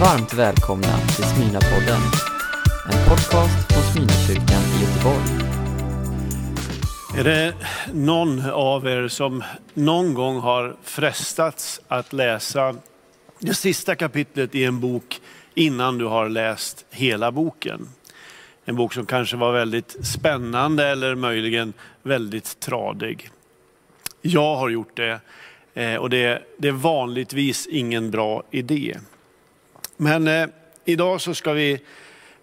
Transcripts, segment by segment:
Varmt välkomna till Smyrnapodden. En podcast från Smyrnakyrkan i Göteborg. Är det någon av er som någon gång har frestats att läsa det sista kapitlet i en bok innan du har läst hela boken? En bok som kanske var väldigt spännande eller möjligen väldigt tradig. Jag har gjort det eh, och det är vanligtvis ingen bra idé. Men eh, idag så ska vi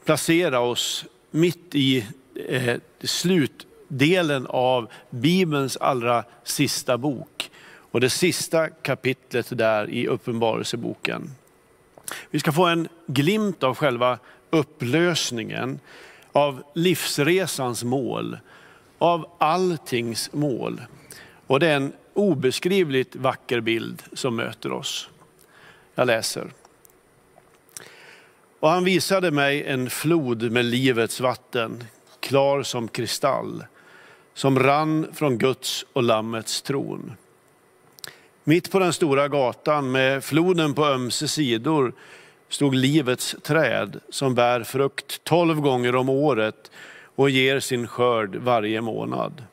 placera oss mitt i eh, slutdelen av Bibelns allra sista bok och det sista kapitlet där i Uppenbarelseboken. Vi ska få en glimt av själva upplösningen, av livsresans mål, av alltings mål. Och det är en obeskrivligt vacker bild som möter oss. Jag läser. Och han visade mig en flod med livets vatten, klar som kristall, som rann från Guds och Lammets tron. Mitt på den stora gatan med floden på ömse sidor stod livets träd som bär frukt tolv gånger om året och ger sin skörd varje månad.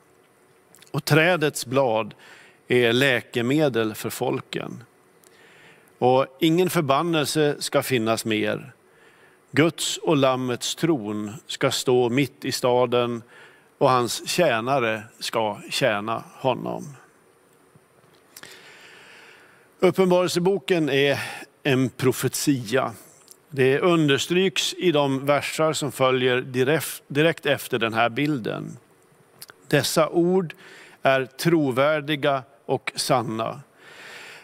Och trädets blad är läkemedel för folken. Och ingen förbannelse ska finnas mer. Guds och Lammets tron ska stå mitt i staden och hans tjänare ska tjäna honom. Uppenbarelseboken är en profetia. Det understryks i de versar som följer direkt efter den här bilden. Dessa ord är trovärdiga och sanna.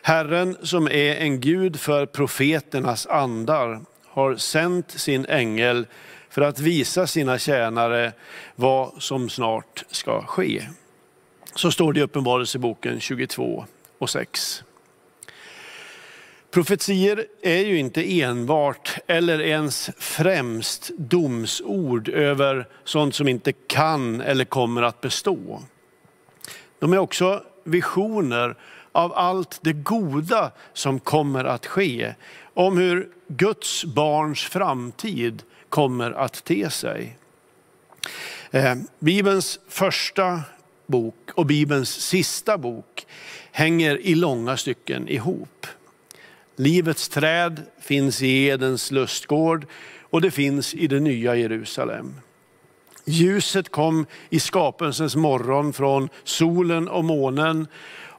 Herren som är en Gud för profeternas andar har sänt sin ängel för att visa sina tjänare vad som snart ska ske. Så står det i Uppenbarelseboken 22 och 6. Profetier är ju inte enbart eller ens främst domsord över sånt som inte kan eller kommer att bestå. De är också visioner av allt det goda som kommer att ske. Om hur Guds barns framtid kommer att te sig. Eh, Bibelns första bok och Bibelns sista bok hänger i långa stycken ihop. Livets träd finns i Edens lustgård och det finns i det nya Jerusalem. Ljuset kom i skapelsens morgon från solen och månen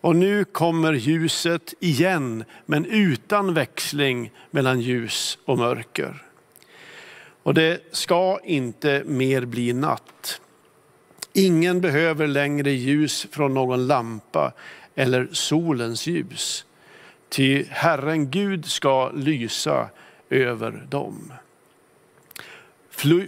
och nu kommer ljuset igen, men utan växling mellan ljus och mörker. Och det ska inte mer bli natt. Ingen behöver längre ljus från någon lampa eller solens ljus. Ty Herren Gud ska lysa över dem.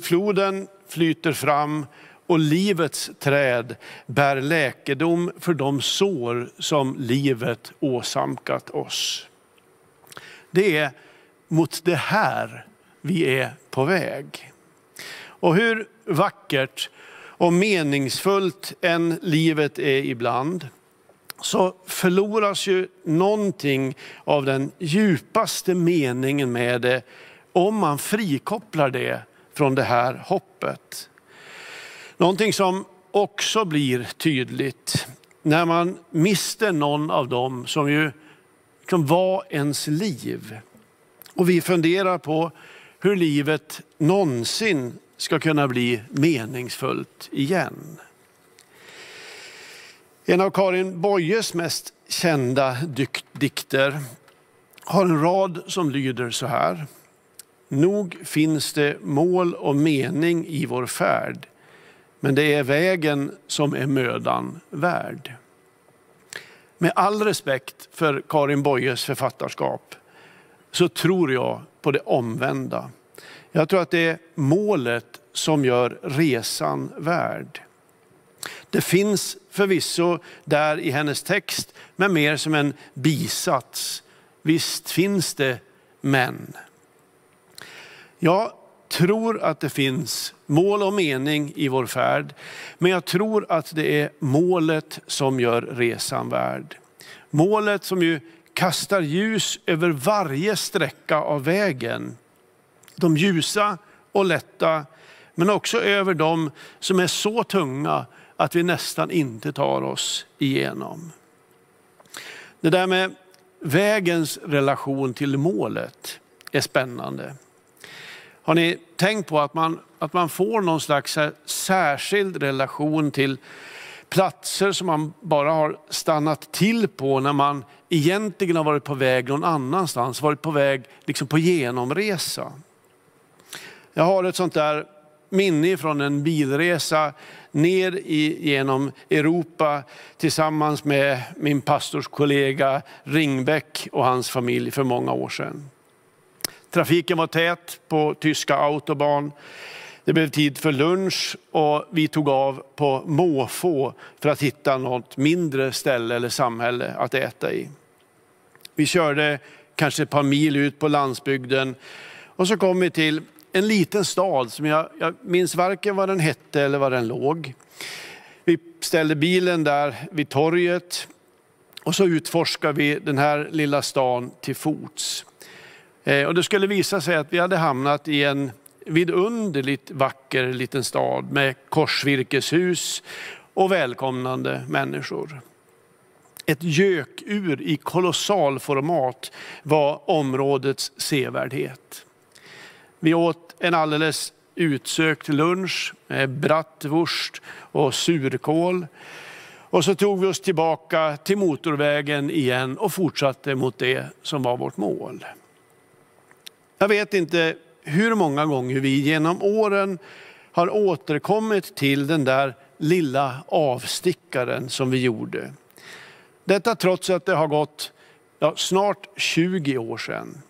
Floden flyter fram och livets träd bär läkedom för de sår som livet åsamkat oss. Det är mot det här vi är på väg. Och hur vackert och meningsfullt än livet är ibland, så förloras ju någonting av den djupaste meningen med det om man frikopplar det från det här hoppet. Någonting som också blir tydligt när man mister någon av dem som ju som var ens liv. Och vi funderar på hur livet någonsin ska kunna bli meningsfullt igen. En av Karin Boyes mest kända dikter har en rad som lyder så här. Nog finns det mål och mening i vår färd, men det är vägen som är mödan värd. Med all respekt för Karin Boyes författarskap så tror jag på det omvända. Jag tror att det är målet som gör resan värd. Det finns förvisso där i hennes text, men mer som en bisats. Visst finns det men. Ja, tror att det finns mål och mening i vår färd, men jag tror att det är målet som gör resan värd. Målet som ju kastar ljus över varje sträcka av vägen. De ljusa och lätta, men också över de som är så tunga att vi nästan inte tar oss igenom. Det där med vägens relation till målet är spännande. Har ni tänkt på att man, att man får någon slags särskild relation till platser som man bara har stannat till på när man egentligen har varit på väg någon annanstans, varit på väg liksom på genomresa. Jag har ett sånt där minne från en bilresa ner i, genom Europa tillsammans med min pastorskollega Ringbäck och hans familj för många år sedan. Trafiken var tät på tyska autobahn. Det blev tid för lunch och vi tog av på måfå för att hitta något mindre ställe eller samhälle att äta i. Vi körde kanske ett par mil ut på landsbygden och så kom vi till en liten stad som jag, jag minns varken vad den hette eller var den låg. Vi ställde bilen där vid torget och så utforskade vi den här lilla stan till fots. Eh, och det skulle visa sig att vi hade hamnat i en vidunderligt vacker liten stad med korsvirkeshus och välkomnande människor. Ett gökur i kolossalformat var områdets sevärdhet. Vi åt en alldeles utsökt lunch med bratwurst och surkål. Och så tog vi oss tillbaka till motorvägen igen och fortsatte mot det som var vårt mål. Jag vet inte hur många gånger vi genom åren har återkommit till den där lilla avstickaren som vi gjorde. Detta trots att det har gått ja, snart 20 år sedan.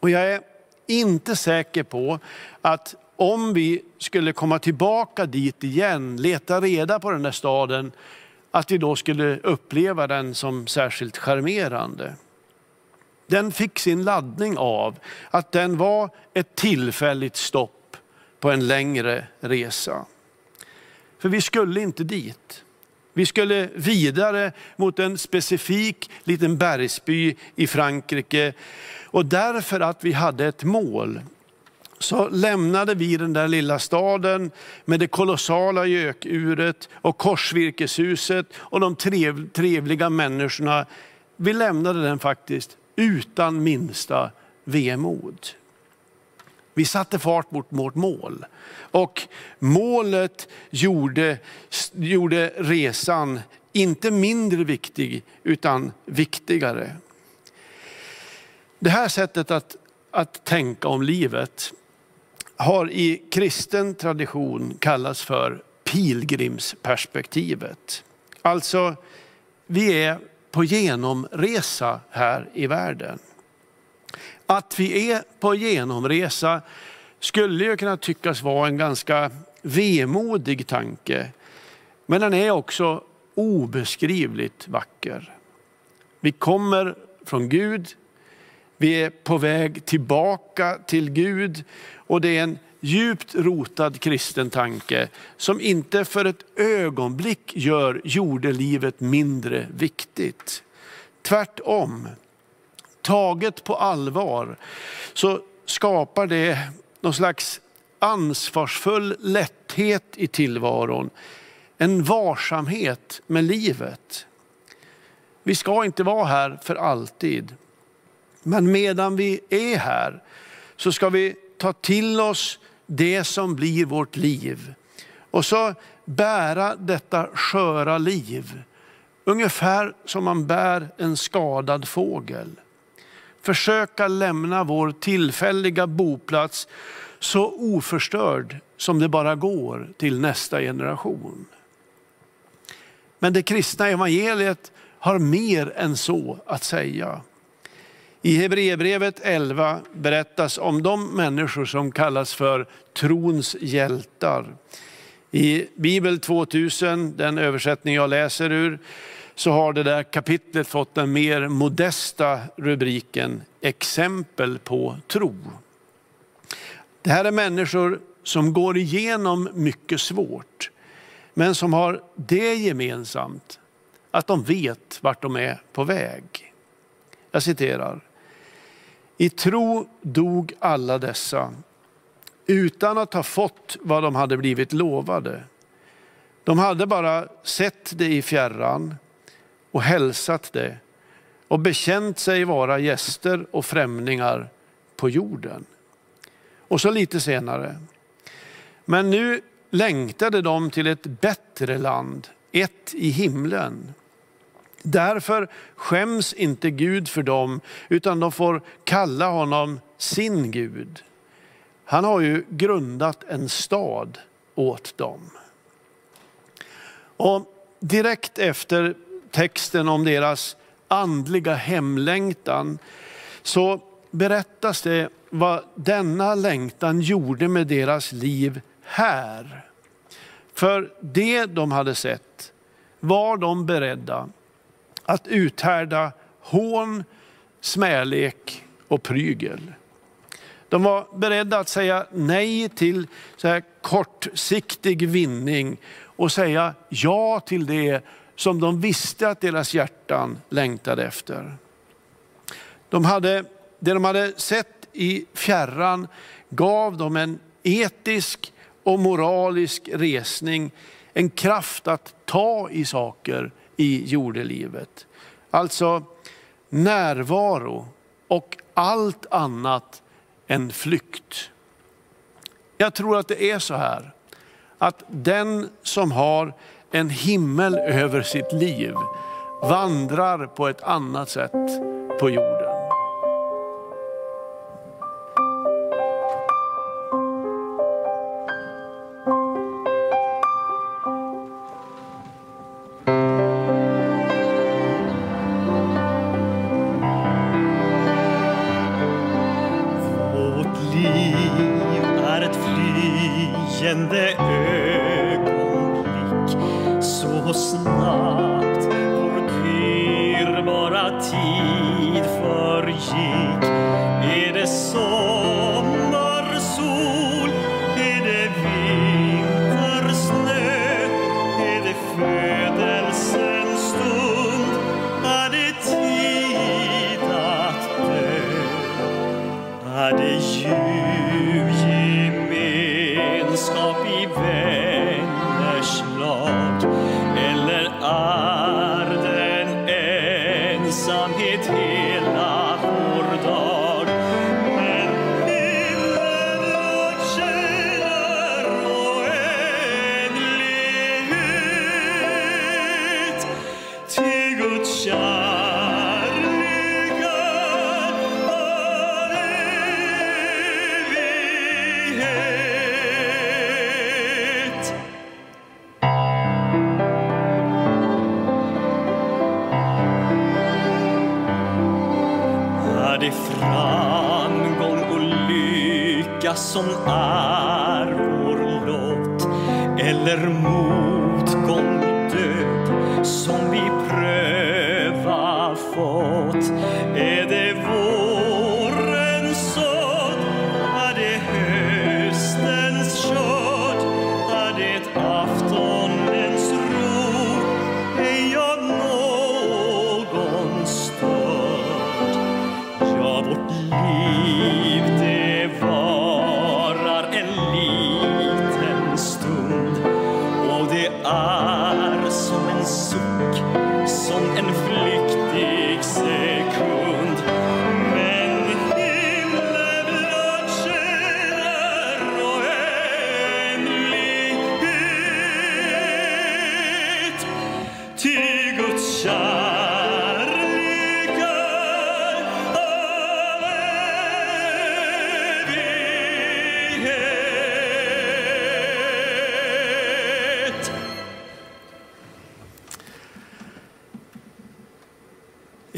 Och jag är inte säker på att om vi skulle komma tillbaka dit igen, leta reda på den där staden, att vi då skulle uppleva den som särskilt charmerande. Den fick sin laddning av att den var ett tillfälligt stopp på en längre resa. För vi skulle inte dit. Vi skulle vidare mot en specifik liten bergsby i Frankrike. Och därför att vi hade ett mål så lämnade vi den där lilla staden med det kolossala gökuret och korsvirkeshuset och de trevliga människorna. Vi lämnade den faktiskt utan minsta vemod. Vi satte fart mot vårt mål. Och målet gjorde, gjorde resan inte mindre viktig utan viktigare. Det här sättet att, att tänka om livet har i kristen tradition kallats för pilgrimsperspektivet. Alltså, vi är på genomresa här i världen. Att vi är på genomresa skulle ju kunna tyckas vara en ganska vemodig tanke. Men den är också obeskrivligt vacker. Vi kommer från Gud, vi är på väg tillbaka till Gud och det är en djupt rotad kristen tanke som inte för ett ögonblick gör jordelivet mindre viktigt. Tvärtom, taget på allvar så skapar det någon slags ansvarsfull lätthet i tillvaron. En varsamhet med livet. Vi ska inte vara här för alltid. Men medan vi är här så ska vi ta till oss det som blir vårt liv. Och så bära detta sköra liv. Ungefär som man bär en skadad fågel. Försöka lämna vår tillfälliga boplats så oförstörd som det bara går till nästa generation. Men det kristna evangeliet har mer än så att säga. I Hebreerbrevet 11 berättas om de människor som kallas för trons hjältar. I Bibel 2000, den översättning jag läser ur, så har det där kapitlet fått den mer modesta rubriken Exempel på tro. Det här är människor som går igenom mycket svårt, men som har det gemensamt att de vet vart de är på väg. Jag citerar. I tro dog alla dessa utan att ha fått vad de hade blivit lovade. De hade bara sett det i fjärran och hälsat det och bekänt sig vara gäster och främlingar på jorden. Och så lite senare. Men nu längtade de till ett bättre land, ett i himlen. Därför skäms inte Gud för dem, utan de får kalla honom sin Gud. Han har ju grundat en stad åt dem. Och direkt efter texten om deras andliga hemlängtan så berättas det vad denna längtan gjorde med deras liv här. För det de hade sett var de beredda att uthärda hån, smälek och prygel. De var beredda att säga nej till så här kortsiktig vinning och säga ja till det som de visste att deras hjärtan längtade efter. De hade, det de hade sett i fjärran gav dem en etisk och moralisk resning, en kraft att ta i saker i jordelivet. Alltså närvaro och allt annat än flykt. Jag tror att det är så här, att den som har en himmel över sitt liv vandrar på ett annat sätt på jorden. Som är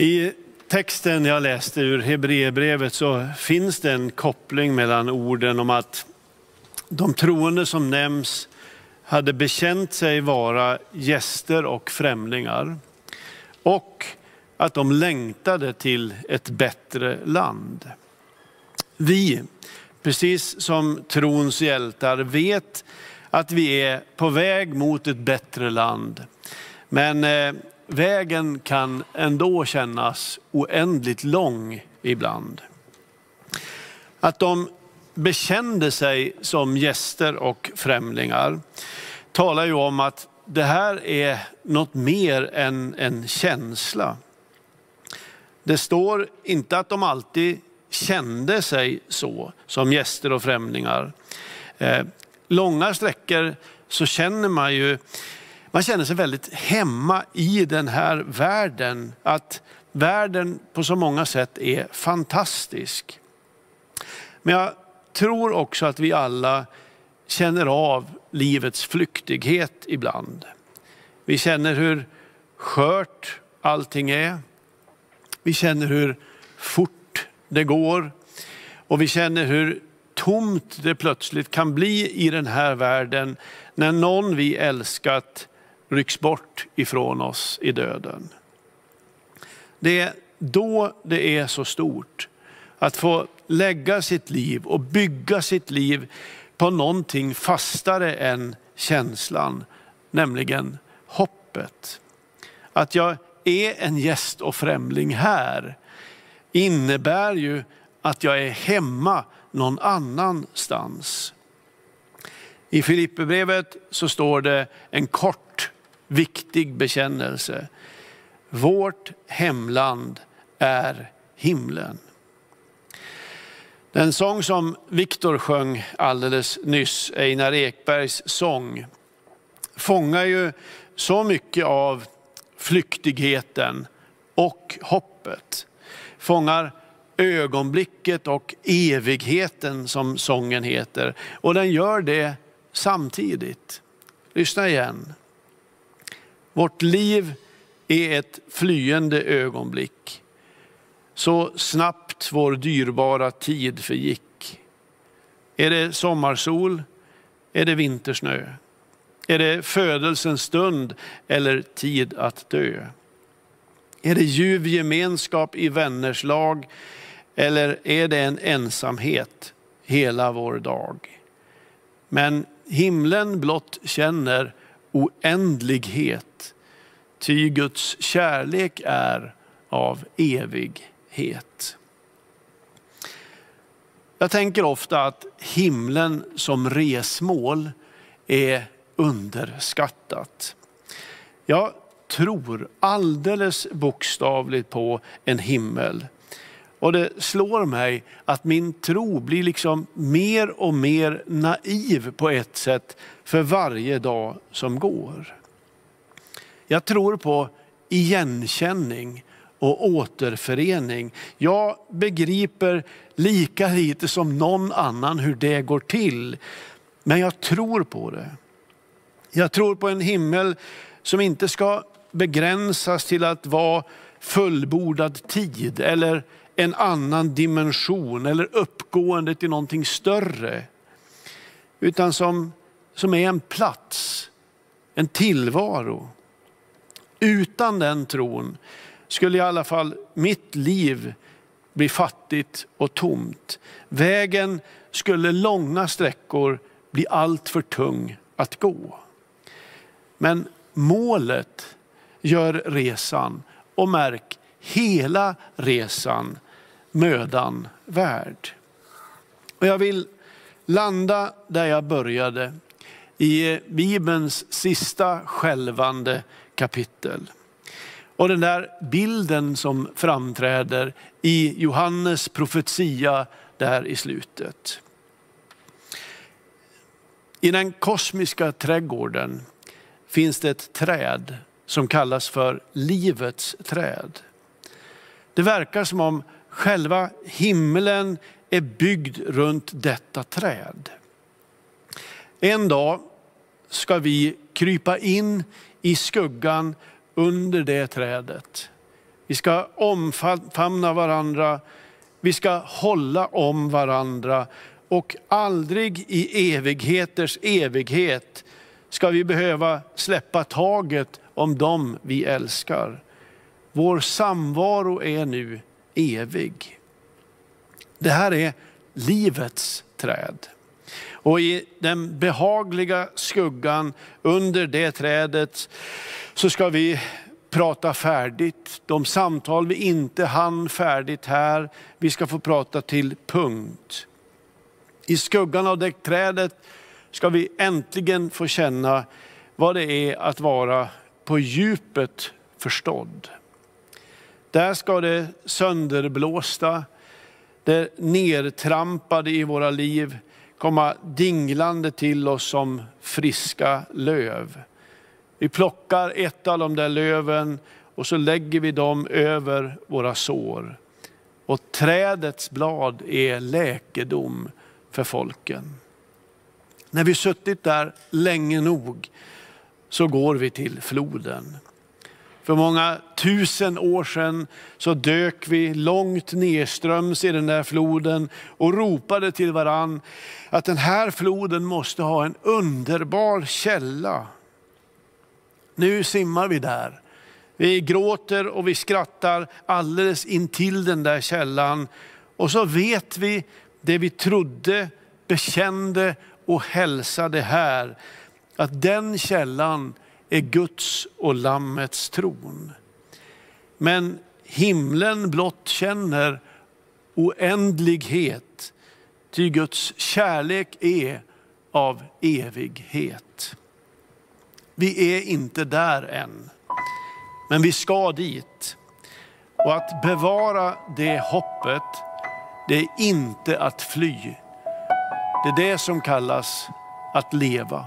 I texten jag läste ur Hebreerbrevet så finns det en koppling mellan orden om att de troende som nämns hade bekänt sig vara gäster och främlingar och att de längtade till ett bättre land. Vi, precis som trons hjältar, vet att vi är på väg mot ett bättre land. Men eh, vägen kan ändå kännas oändligt lång ibland. Att de bekände sig som gäster och främlingar talar ju om att det här är något mer än en känsla. Det står inte att de alltid kände sig så som gäster och främlingar. Eh, långa sträckor så känner man ju, man känner sig väldigt hemma i den här världen. Att världen på så många sätt är fantastisk. Men jag tror också att vi alla känner av livets flyktighet ibland. Vi känner hur skört allting är. Vi känner hur fort det går. Och vi känner hur tomt det plötsligt kan bli i den här världen när någon vi älskat rycks bort ifrån oss i döden. Det är då det är så stort att få lägga sitt liv och bygga sitt liv på någonting fastare än känslan, nämligen hoppet. Att jag är en gäst och främling här innebär ju att jag är hemma någon annanstans. I Filipperbrevet så står det en kort, viktig bekännelse. Vårt hemland är himlen. Den sång som Viktor sjöng alldeles nyss, Einar Ekbergs sång, fångar ju så mycket av flyktigheten och hoppet. Fångar ögonblicket och evigheten som sången heter. Och den gör det samtidigt. Lyssna igen. Vårt liv är ett flyende ögonblick. Så snabbt vår dyrbara tid förgick. Är det sommarsol? Är det vintersnö? Är det födelsens stund eller tid att dö? Är det ljuv gemenskap i vänners lag eller är det en ensamhet hela vår dag? Men himlen blott känner oändlighet, ty Guds kärlek är av evighet. Jag tänker ofta att himlen som resmål är underskattat. Jag tror alldeles bokstavligt på en himmel. Och det slår mig att min tro blir liksom mer och mer naiv på ett sätt för varje dag som går. Jag tror på igenkänning och återförening. Jag begriper lika lite som någon annan hur det går till. Men jag tror på det. Jag tror på en himmel som inte ska begränsas till att vara fullbordad tid eller en annan dimension eller uppgående till någonting större. Utan som, som är en plats, en tillvaro. Utan den tron skulle i alla fall mitt liv bli fattigt och tomt. Vägen skulle långa sträckor bli allt för tung att gå. Men målet gör resan och märk hela resan mödan värd. Och jag vill landa där jag började i Bibelns sista skälvande kapitel. Och den där bilden som framträder i Johannes profetia där i slutet. I den kosmiska trädgården finns det ett träd som kallas för livets träd. Det verkar som om själva himlen är byggd runt detta träd. En dag ska vi krypa in i skuggan under det trädet. Vi ska omfamna varandra, vi ska hålla om varandra och aldrig i evigheters evighet ska vi behöva släppa taget om dem vi älskar. Vår samvaro är nu evig. Det här är livets träd. Och i den behagliga skuggan under det trädet så ska vi prata färdigt. De samtal vi inte hann färdigt här, vi ska få prata till punkt. I skuggan av det trädet ska vi äntligen få känna vad det är att vara på djupet förstådd. Där ska det sönderblåsta, det nertrampade i våra liv komma dinglande till oss som friska löv. Vi plockar ett av de där löven och så lägger vi dem över våra sår. Och trädets blad är läkedom för folken. När vi suttit där länge nog så går vi till floden. För många tusen år sedan så dök vi långt nedströms i den där floden och ropade till varann att den här floden måste ha en underbar källa. Nu simmar vi där. Vi gråter och vi skrattar alldeles intill den där källan. Och så vet vi det vi trodde, bekände och hälsade här. Att den källan är Guds och Lammets tron. Men himlen blott känner oändlighet, ty Guds kärlek är av evighet. Vi är inte där än, men vi ska dit. Och att bevara det hoppet, det är inte att fly. Det är det som kallas att leva.